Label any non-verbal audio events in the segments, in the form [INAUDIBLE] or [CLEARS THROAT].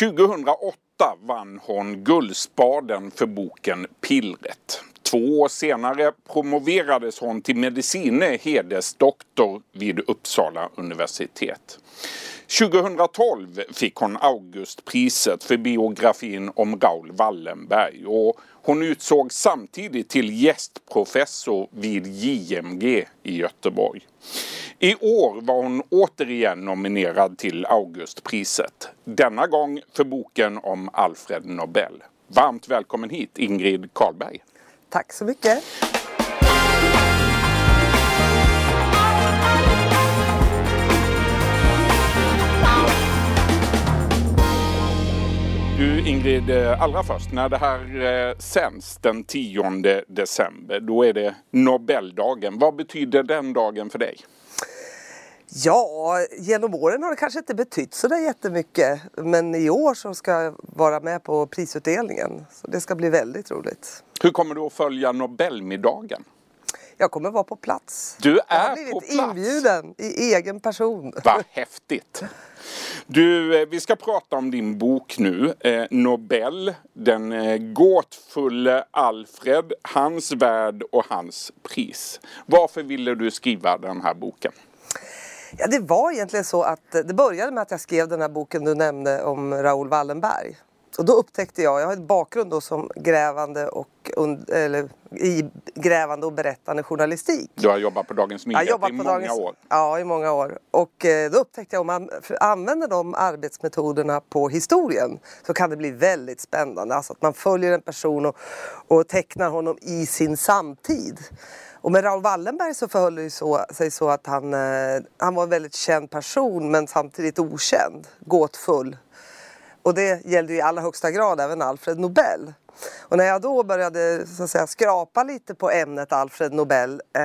2008 vann hon Guldspaden för boken Pillret. Två år senare promoverades hon till medicine hedersdoktor vid Uppsala universitet. 2012 fick hon Augustpriset för biografin om Raoul Wallenberg och hon utsågs samtidigt till gästprofessor vid JMG i Göteborg. I år var hon återigen nominerad till Augustpriset. Denna gång för boken om Alfred Nobel. Varmt välkommen hit Ingrid Karlberg. Tack så mycket. Ingrid, eh, allra först när det här eh, sänds den 10 december då är det Nobeldagen. Vad betyder den dagen för dig? Ja, genom åren har det kanske inte betytt så där jättemycket. Men i år så ska jag vara med på prisutdelningen. Så det ska bli väldigt roligt. Hur kommer du att följa Nobelmiddagen? Jag kommer vara på plats. Du jag är har blivit på plats? inbjuden i egen person. Vad häftigt! [LAUGHS] Du, eh, vi ska prata om din bok nu. Eh, Nobel, den eh, gåtfulle Alfred, hans värld och hans pris. Varför ville du skriva den här boken? Ja, det var egentligen så att eh, det började med att jag skrev den här boken du nämnde om Raoul Wallenberg. Och då upptäckte jag, jag har en bakgrund då som grävande och, und- eller, i grävande och berättande journalistik. Du har jobbat på Dagens Nyheter i många Dagens, år. Ja, i många år. Och eh, då upptäckte jag om man använder de arbetsmetoderna på historien så kan det bli väldigt spännande. Alltså att man följer en person och, och tecknar honom i sin samtid. Och med Raoul Wallenberg så förhöll det så, sig så att han, eh, han var en väldigt känd person men samtidigt okänd, gåtfull. Och det gällde ju i allra högsta grad även Alfred Nobel. Och när jag då började så att säga, skrapa lite på ämnet Alfred Nobel eh,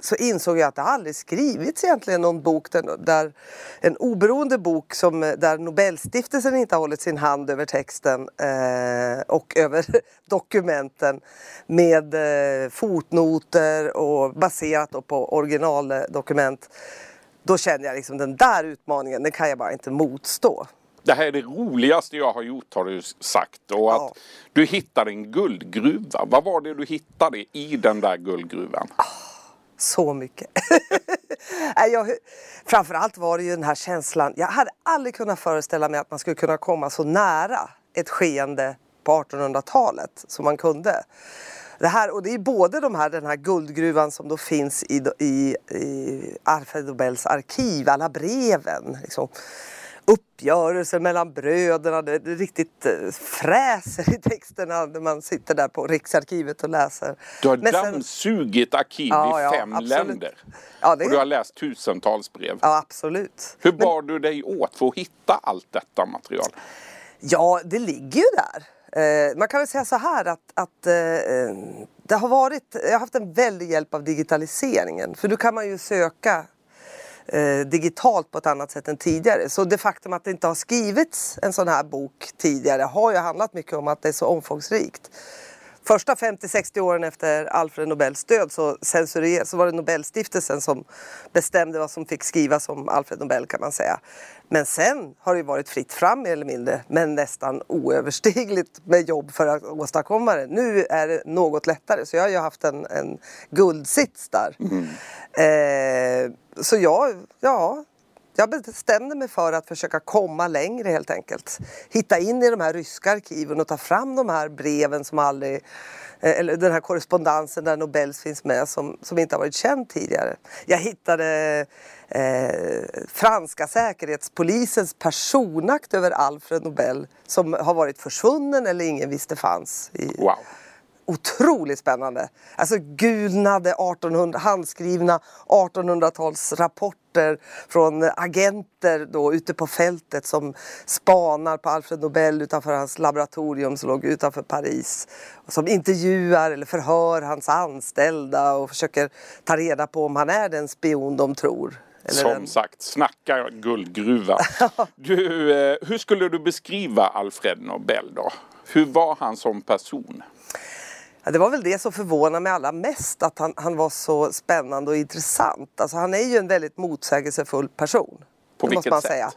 så insåg jag att det aldrig skrivits egentligen någon bok där, där en oberoende bok som, där Nobelstiftelsen inte har hållit sin hand över texten eh, och över [LAUGHS] dokumenten med eh, fotnoter och baserat då på originaldokument. Då kände jag liksom den där utmaningen, den kan jag bara inte motstå. Det här är det roligaste jag har gjort har du sagt. Och att Ja. du hittade en guldgruva. Vad var det du hittade i den där guldgruvan? Så mycket. [LAUGHS] Jag, framförallt var det ju den här känslan. Jag hade aldrig kunnat föreställa mig att man skulle kunna komma så nära ett skeende på 1800-talet som man kunde. Det här, och det är både de här, den här guldgruvan som då finns i, i, i Alfred Nobels arkiv, alla breven. Liksom uppgörelser mellan bröderna. Det, det riktigt eh, fräser i texterna när man sitter där på Riksarkivet och läser. Du har Men sen- dammsugit arkiv Ja, i ja, fem absolut. länder. Ja, det- Och du har läst tusentals brev. Ja, absolut. Hur bar du dig åt för att hitta allt detta material? Ja, det ligger ju där. Eh, man kan väl säga så här att, att eh, det har varit, jag har haft en väldig hjälp av digitaliseringen. För nu kan man ju söka eh, digitalt på ett annat sätt än tidigare. Så det faktum att det inte har skrivits en sån här bok tidigare har ju handlat mycket om att det är så omfångsrikt. Första 50-60 åren efter Alfred Nobels död så, censurer- så var det Nobelstiftelsen som bestämde vad som fick skrivas om Alfred Nobel kan man säga. Men sen har det varit fritt fram mer eller mindre men nästan oöverstigligt med jobb för att åstadkomma det. Nu är det något lättare så jag har ju haft en, en guldsits där. Eh, så jag, ja, jag bestämde mig för att försöka komma längre helt enkelt. Hitta in i de här ryska arkiven och ta fram de här breven som aldrig eh, eller den här korrespondensen där Nobels finns med som, som inte har varit känd tidigare. Jag hittade eh, franska säkerhetspolisens personakt över Alfred Nobel som har varit försvunnen eller ingen visste fanns. I, Wow. Otroligt spännande. Alltså gulnade 1800, handskrivna 1800-talsrapporter från agenter då ute på fältet som spanar på Alfred Nobel utanför hans laboratorium som låg utanför Paris. Som intervjuar eller förhör hans anställda och försöker ta reda på om han är den spion de tror. Eller Som den- sagt, snacka guldgruva. [LAUGHS] Du, eh, hur skulle du beskriva Alfred Nobel då? Hur var han som person? Det var väl det som förvånade mig allra mest, att han, han var så spännande och intressant. Alltså, han är ju en väldigt motsägelsefull person. På vilket måste man sätt? Säga.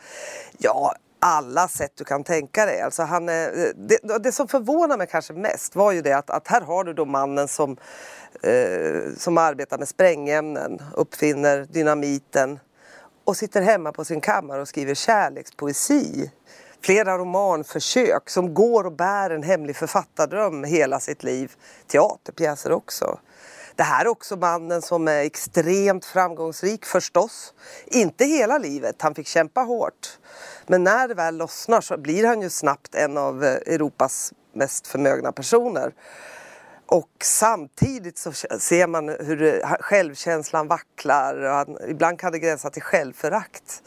Ja, alla sätt du kan tänka dig. Alltså han, det, det som förvånar mig kanske mest var ju det att, att här har du då mannen som, eh, som arbetar med sprängämnen, uppfinner dynamiten och sitter hemma på sin kammare och skriver kärlekspoesi. Flera romanförsök som går och bär en hemlig författardröm hela sitt liv. Teaterpjäser också. Det här är också mannen som är extremt framgångsrik förstås. Inte hela livet, han fick kämpa hårt. Men när det väl lossnar så blir han ju snabbt en av Europas mest förmögna personer. Och samtidigt så ser man hur självkänslan vacklar och han, ibland kan det gränsa till självförakt.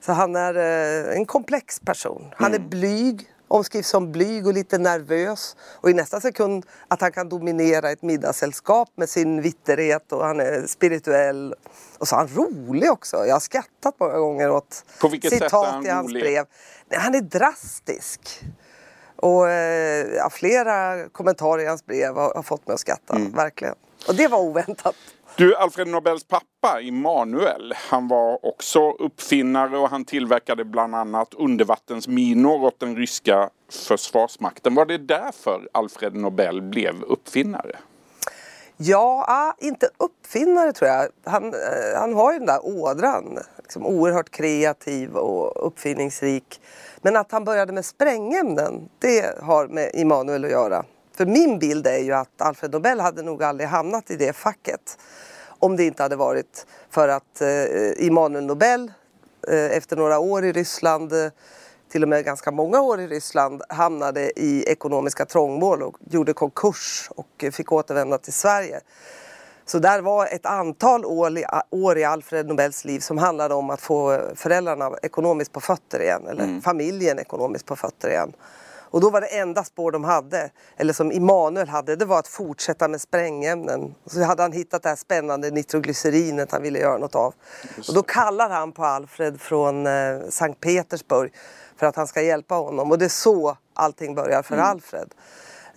Så han är eh, en komplex person. Han är mm. blyg, omskrivs som blyg och lite nervös. Och i nästa sekund att han kan dominera ett middagssällskap med sin vitterhet och han är spirituell. Och så är han rolig också. Jag har skrattat många gånger åt citat i hans brev. Han är drastisk. Och eh, ja, flera kommentarer i hans brev har, har fått mig att skratta, mm. verkligen. Och det var oväntat. Du, Alfred Nobels pappa Immanuel, han var också uppfinnare och han tillverkade bland annat undervattensminor åt den ryska försvarsmakten. Var det därför Alfred Nobel blev uppfinnare? Ja, ah, inte uppfinnare tror jag. Han, eh, han har ju den där ådran. Liksom oerhört kreativ och uppfinningsrik. Men att han började med sprängämnen, det har med Immanuel att göra. För min bild är ju att Alfred Nobel hade nog aldrig hamnat i det facket. Om det inte hade varit för att eh, Immanuel Nobel eh, efter några år i Ryssland, eh, till och med ganska många år i Ryssland, hamnade i ekonomiska trångmål och gjorde konkurs och fick återvända till Sverige. Så där var ett antal år i, år i Alfred Nobels liv som handlade om att få föräldrarna ekonomiskt på fötter igen, eller mm. familjen ekonomiskt på fötter igen. Och då var det enda spår de hade, eller som Immanuel hade, det var att fortsätta med sprängämnen. Så hade han hittat det här spännande nitroglycerinet han ville göra något av. Och då kallar han på Alfred från eh, Sankt Petersburg för att han ska hjälpa honom. Och det är så allting börjar för mm. Alfred.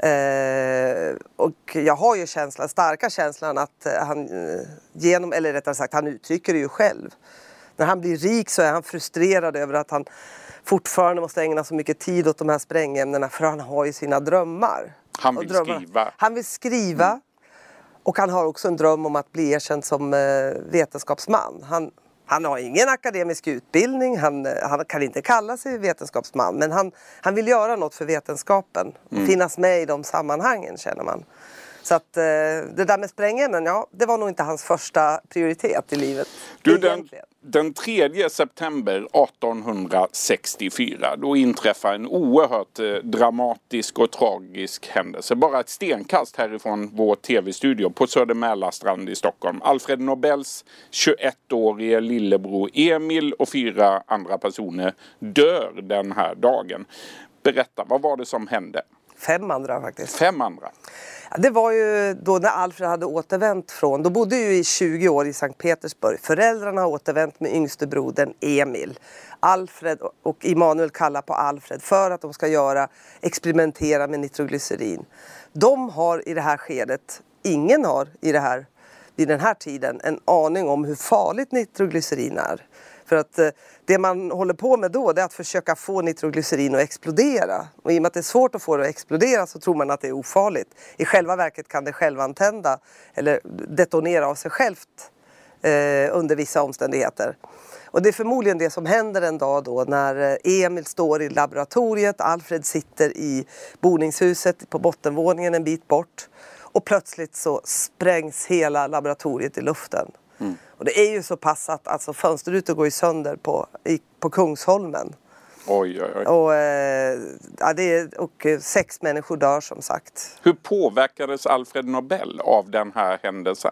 Eh, och jag har ju känslan, starka känslan att eh, han eh, genom, eller rättare sagt han uttrycker det ju själv. När han blir rik så är han frustrerad över att han fortfarande måste ägna så mycket tid åt de här sprängämnena för han har ju sina drömmar. Han vill skriva. Han vill skriva. Mm. Och han har också en dröm om att bli erkänd som eh, vetenskapsman. Han, han har ingen akademisk utbildning, han, eh, han, kan inte kalla sig vetenskapsman men han, han vill göra något för vetenskapen. Mm. Finnas med i de sammanhangen känner man. Så att eh, det där med sprängämnen, ja det var nog inte hans första prioritet i livet. Du, den, den 3 september 1864 då inträffar en oerhört eh, dramatisk och tragisk händelse. Bara ett stenkast härifrån vår tv-studio på Söder Mälarstrand i Stockholm. Alfred Nobels 21-årige lillebror Emil och fyra andra personer dör den här dagen. Berätta, vad var det som hände? Fem andra faktiskt. Fem andra? Det var ju då när Alfred hade återvänt från, då bodde ju i 20 år i Sankt Petersburg. Föräldrarna har återvänt med yngste brodern Emil. Alfred och Immanuel kallar på Alfred för att de ska göra, experimentera med nitroglycerin. De har i det här skedet, ingen har i det här, vid den här tiden en aning om hur farligt nitroglycerin är. För att eh, det man håller på med då det är att försöka få nitroglycerin att explodera. Och i och med att det är svårt att få det att explodera så tror man att det är ofarligt. I själva verket kan det självantända eller detonera av sig självt eh, under vissa omständigheter. Och det är förmodligen det som händer en dag då när eh, Emil står i laboratoriet, Alfred sitter i boningshuset på bottenvåningen en bit bort och plötsligt så sprängs hela laboratoriet i luften. Mm. Och det är ju så pass att alltså, fönsterrutor går ju sönder på, i, på Kungsholmen. Oj, oj, oj. Och, eh, ja, det är, och eh, sex människor dör som sagt. Hur påverkades Alfred Nobel av den här händelsen?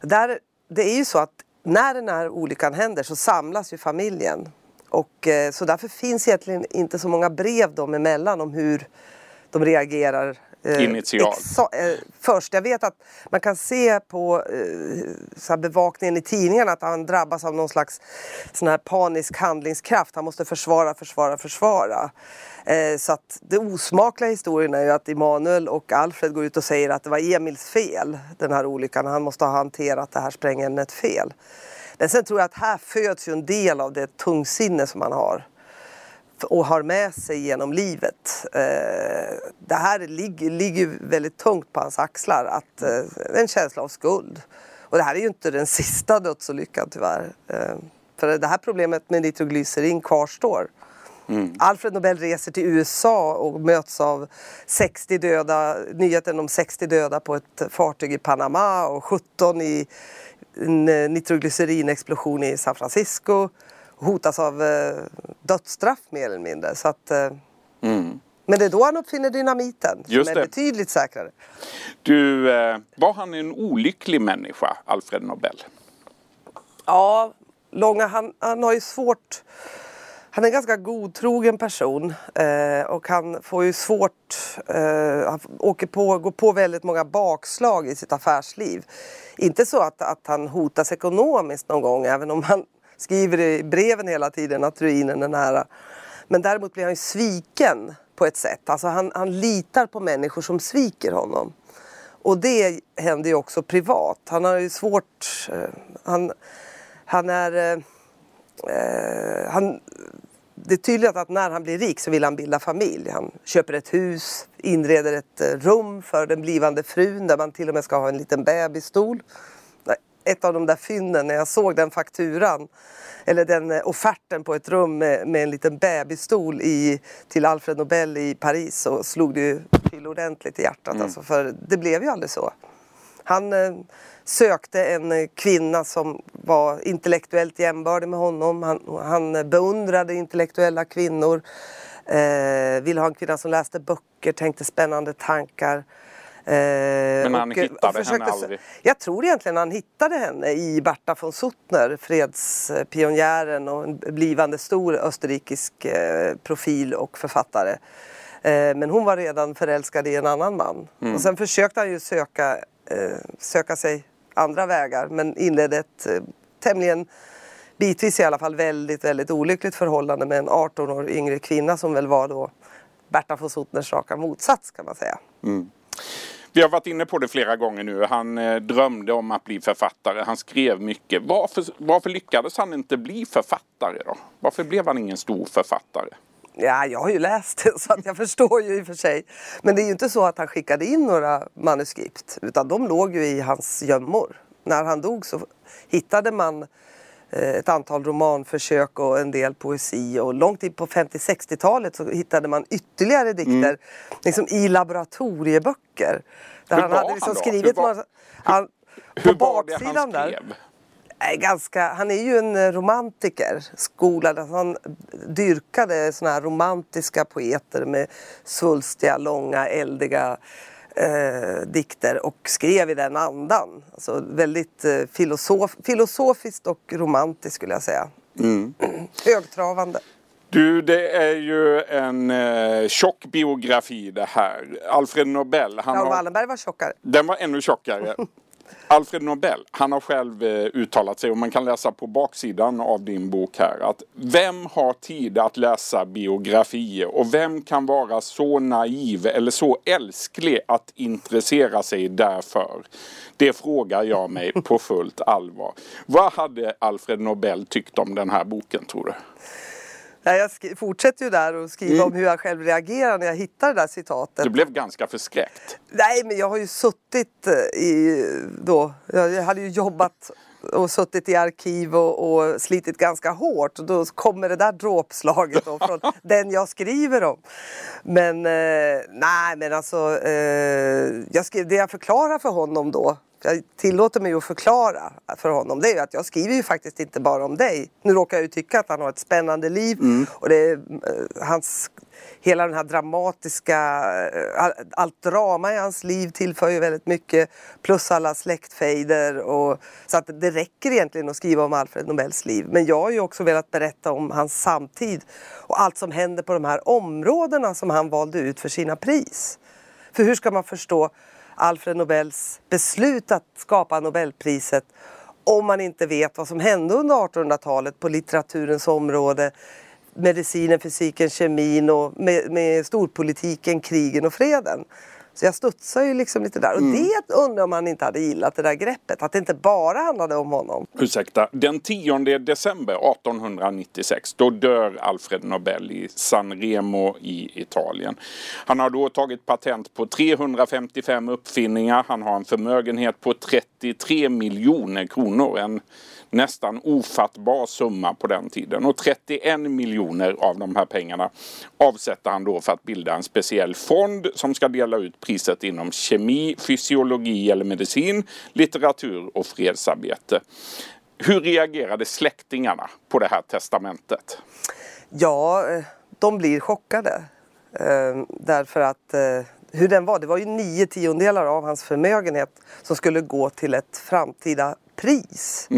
Där, det är ju så att när den här olyckan händer så samlas ju familjen. Och, eh, så därför finns egentligen inte så många brev dem emellan om hur de reagerar Eh, Initialt? Eh, först. Jag vet att man kan se på eh, bevakningen i tidningarna att han drabbas av någon slags sån här panisk handlingskraft. Han måste försvara, försvara, försvara. Eh, så att det osmakliga historien är ju att Emanuel och Alfred går ut och säger att det var Emils fel, den här olyckan. Han måste ha hanterat det här sprängämnet fel. Men sen tror jag att här föds ju en del av det tungsinne som han har. Och har med sig genom livet. Eh, det här ligger, ligger väldigt tungt på hans axlar, att, eh, en känsla av skuld. Och det här är ju inte den [LAUGHS] sista dödsolyckan tyvärr. Eh, för det här problemet med nitroglycerin kvarstår. Mm. Alfred Nobel reser till USA och möts av 60 döda, nyheten om 60 döda på ett fartyg i Panama och 17 i en nitroglycerinexplosion i San Francisco hotas av eh, dödsstraff mer eller mindre. Så att, eh, mm. Men det är då han uppfinner dynamiten Just som är det. betydligt säkrare. Du, eh, var han en olycklig människa, Alfred Nobel? Ja, Långa han, han har ju svårt han är en ganska godtrogen person eh, och han får ju svårt, eh, han åker på, går på väldigt många bakslag i sitt affärsliv. Inte så att, att han hotas ekonomiskt någon gång, även om han skriver i breven hela tiden att ruinen är nära. Men däremot blir han ju sviken på ett sätt. Alltså han, han litar på människor som sviker honom. Och det händer ju också privat. Han har ju svårt... Eh, han, han är... Eh, eh, han, det är tydligt att när han blir rik så vill han bilda familj. Han köper ett hus, inreder ett eh, rum för den blivande frun där man till och med ska ha en liten bebisstol. Ett av de där fynden, när jag såg den fakturan eller den eh, offerten på ett rum med, med en liten bebisstol i, till Alfred Nobel i Paris så slog det ju till ordentligt i hjärtat. Mm. Alltså, för det blev ju aldrig så. Han eh, sökte en eh, kvinna som var intellektuellt jämbördig med honom. Han, han beundrade intellektuella kvinnor. Eh, ville ha en kvinna som läste böcker, tänkte spännande tankar. Eh, Men han och, hittade och henne aldrig? Jag tror egentligen han hittade henne i Berta von Suttner, fredspionjären och en blivande stor österrikisk eh, profil och författare. Eh, men hon var redan förälskad i en annan man. Mm. Och sen försökte han ju söka, söka sig andra vägar men inledde ett tämligen bitvis i alla fall väldigt, väldigt olyckligt förhållande med en 18 år yngre kvinna som väl var då Berta von Suttners raka motsats kan man säga. Mm. Vi har varit inne på det flera gånger nu. Han eh, drömde om att bli författare. Han skrev mycket. Varför, varför lyckades han inte bli författare då? Varför blev han ingen stor författare? Ja, jag har ju läst det [LAUGHS] så att jag förstår ju i och för sig. Men det är ju inte så att han skickade in några manuskript utan de låg ju i hans gömmor. När han dog så hittade man Eh, ett antal romanförsök och en del poesi. Och långt in på 50-60-talet så hittade man ytterligare dikter mm. liksom i laboratorieböcker. Där hur han hade liksom han skrivit hur var, han, hur, hur var det han skrev? Där, är ganska, han är ju en romantiker, skolad. Alltså han dyrkade såna här romantiska poeter med svulstiga, långa, eldiga eh, dikter och skrev i den andan. Alltså väldigt eh, filosof filosofiskt och romantiskt skulle jag säga. Mm. [CLEARS THROAT] Högtravande. Du, det är ju en eh, tjock biografi det här. Alfred Nobel. Han ja, Wallenberg var tjockare. Den var ännu tjockare. [LAUGHS] Alfred Nobel, han har själv eh, uttalat sig och man kan läsa på baksidan av din bok här att vem har tid att läsa biografier och vem kan vara så naiv eller så älsklig att intressera sig därför? Det frågar jag mig på fullt allvar. Vad hade Alfred Nobel tyckt om den här boken tror du? Jag fortsätter ju där och skriva mm. om hur jag själv reagerar när jag hittar det där citatet. Du blev ganska förskräckt. Nej, men jag har ju suttit eh, i då, jag hade ju jobbat och suttit i arkiv och, och slitit ganska hårt. Och då kommer det där dråpslaget då från [LAUGHS] den jag skriver om. Men eh, nej, men alltså eh, jag skrev, det jag förklarar för honom då jag tillåter mig att förklara för honom det är att jag skriver ju faktiskt inte bara om dig. Nu råkar jag ju tycka att han har ett spännande liv mm. och det är uh, hans hela den här dramatiska, uh, allt drama i hans liv tillför ju väldigt mycket plus alla släktfejder och så att det räcker egentligen att skriva om Alfred Nobels liv. Men jag har ju också velat berätta om hans samtid och allt som händer på de här områdena som han valde ut för sina pris. För hur ska man förstå Alfred Nobels beslut att skapa Nobelpriset om man inte vet vad som hände under 1800-talet på litteraturens område, medicinen, fysiken, kemin och med, med storpolitiken, krigen och freden. Så jag studsar ju liksom lite där. Och Mm. det undrar om han inte hade gillat det där greppet. Att det inte bara handlade om honom. Ursäkta. Den 10 december 1896 då dör Alfred Nobel i San Remo i Italien. Han har då tagit patent på 355 uppfinningar. Han har en förmögenhet på 33 miljoner kronor. En nästan ofattbar summa på den tiden. Och 31 miljoner av de här pengarna avsätter han då för att bilda en speciell fond som ska dela ut priset inom kemi, fysiologi eller medicin, litteratur och fredsarbete. Hur reagerade släktingarna på det här testamentet? Ja, de blir chockade. Eh, därför att eh, hur den var, det var ju nio tiondelar av hans förmögenhet som skulle gå till ett framtida pris.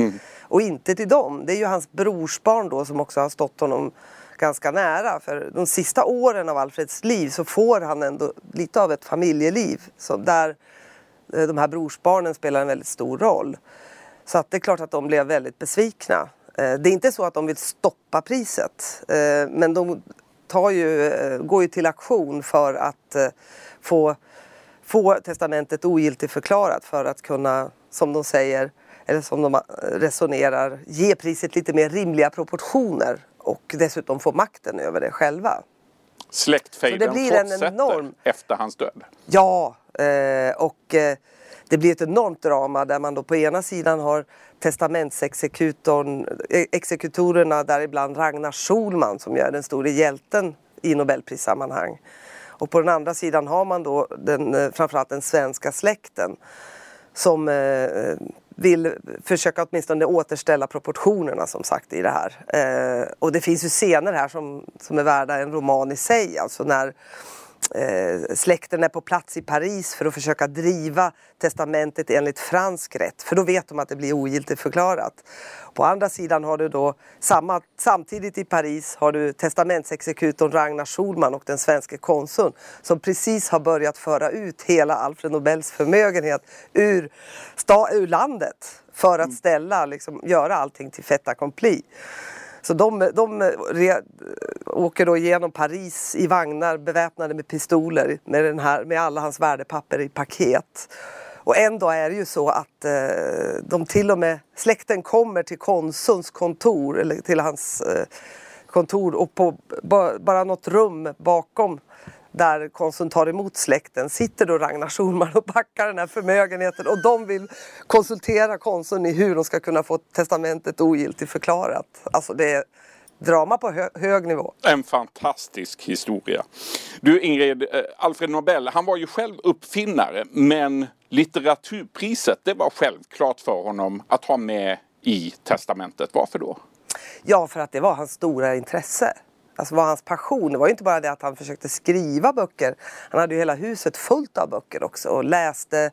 Och inte till dem. Det är ju hans brorsbarn då som också har stått honom ganska nära. För de sista åren av Alfreds liv så får han ändå lite av ett familjeliv. Så där eh, de här brorsbarnen spelar en väldigt stor roll. Så att det är klart att de blev väldigt besvikna. Eh, Det är inte så att de vill stoppa priset. eh, Men de tar ju, går ju till aktion för att få, få testamentet ogiltigförklarat för att kunna, som de säger, eller som de eh, resonerar, ge priset lite mer rimliga proportioner och dessutom få makten över det själva. Så Släktfejden det blir en fortsätter enorm- efter hans död. Ja, eh, och eh, det blir ett enormt drama där man då på ena sidan har testamentsexekutorn, eh, exekutorerna däribland Ragnar Schulman som är den store hjälten i Nobelprissammanhang. Och på den andra sidan har man då den, framförallt den svenska släkten som eh, vill försöka åtminstone återställa proportionerna som sagt i det här. Eh, och det finns ju scener här som, som är värda en roman i sig. Alltså när eh, släkten är på plats i Paris för att försöka driva testamentet enligt fransk rätt. För då vet de att det blir ogiltigt förklarat. På andra sidan har du då samma, samtidigt i Paris har du testamentsexekutorn Ragnar Schulman och den svenska konsuln som precis har börjat föra ut hela Alfred Nobels förmögenhet ur, sta, ur landet för att ställa, liksom, göra allting till fait accompli. Så de, de re, åker då igenom Paris i vagnar beväpnade med pistoler med, den här, med alla hans värdepapper i paket. Och en dag är det ju så att eh, de till och med, släkten kommer till konsulns kontor eller till hans eh, kontor och på ba, bara något rum bakom där konsuln tar emot släkten sitter då Ragnar Schulman och backar den här förmögenheten och de vill konsultera konsuln i hur de ska kunna få testamentet ogiltigt förklarat. Alltså det är drama på hö hög nivå. En fantastisk historia. Du Ingrid, eh, Alfred Nobel, han var ju själv uppfinnare men litteraturpriset det var självklart för honom att ha med i testamentet. Varför då? Ja, för att det var hans stora intresse. Alltså var hans passion. Det var ju inte bara det att han försökte skriva böcker. Han hade ju hela huset fullt av böcker också och läste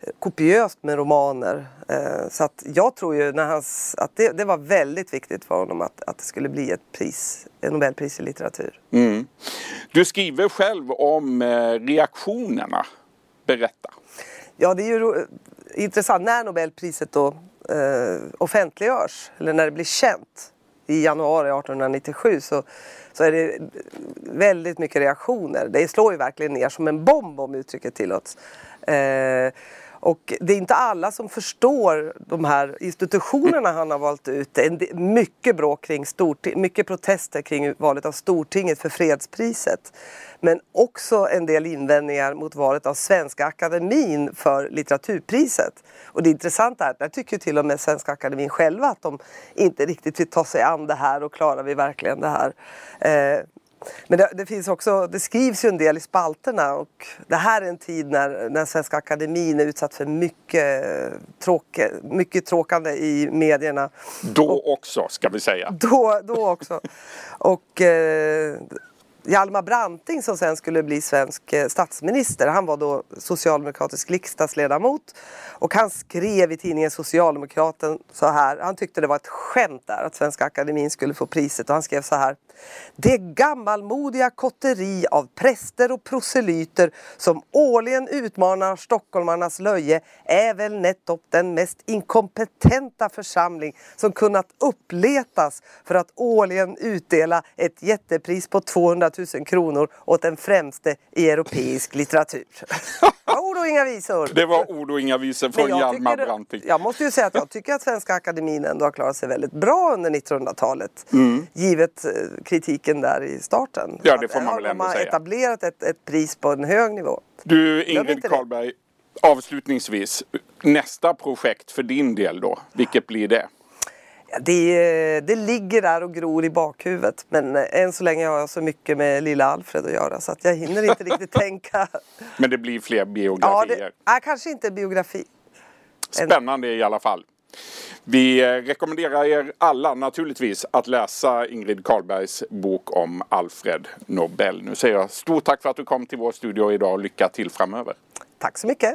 eh, kopiöst med romaner. Eh, Så att jag tror ju när hans, att det, det var väldigt viktigt för honom att, att det skulle bli ett pris, ett Nobelpris i litteratur. Mm. Du skriver själv om eh, reaktionerna. Berätta. Ja, det är ju intressant när Nobelpriset då eh, offentliggörs, eller när det blir känt i januari 1897 så, så är det väldigt mycket reaktioner. Det slår ju verkligen ner som en bomb om uttrycket tillåts. Eh, och det är inte alla som förstår de här institutionerna han har valt ut. Det är mycket bråk kring Storting, mycket protester kring valet av Stortinget för fredspriset. Men också en del invändningar mot valet av Svenska Akademin för litteraturpriset. Och det intressanta är att där tycker till och med Svenska Akademin själva att de inte riktigt vill ta sig an det här och klarar vi verkligen det här. Eh, men det, det, finns också, det skrivs ju en del i spalterna och det här är en tid när, när Svenska Akademin är utsatt för mycket, tråk, mycket tråkande i medierna. Då också ska vi säga. Då, då också. Och eh, Hjalmar Branting som sen skulle bli svensk eh, statsminister, han var då socialdemokratisk riksdagsledamot. Och han skrev i tidningen Socialdemokraten så här, han tyckte det var ett skämt där att Svenska Akademin skulle få priset och han skrev så här. Det gammalmodiga kotteri av präster och proselyter som årligen utmanar stockholmarnas löje är väl nettopp den mest inkompetenta församling som kunnat uppletas för att årligen utdela ett jättepris på 200 000 kronor åt den främste i europeisk litteratur. [LAUGHS] ord och inga visor. Det var ord och inga visor från Hjalmar Branting. Jag måste ju säga att jag tycker att Svenska Akademin ändå har klarat sig väldigt bra under 1900-talet. Givet eh, kritiken där i starten. Ja, det får man väl de ändå har säga. etablerat ett, ett pris på en hög nivå. Du Ingrid det. Karlberg, avslutningsvis. Nästa projekt för din del då, vilket blir det? Ja, det, det ligger där och gror i bakhuvudet. Men än så länge har jag så mycket med lilla Alfred att göra så att jag hinner inte riktigt [LAUGHS] tänka. Men det blir fler Ja, biografier. det, nej, kanske inte biografi. Spännande i alla fall. Vi eh, rekommenderar er alla naturligtvis att läsa Ingrid Karlbergs bok om Alfred Nobel. Nu säger jag stort tack för att du kom till vår studio idag och lycka till framöver. Tack så mycket.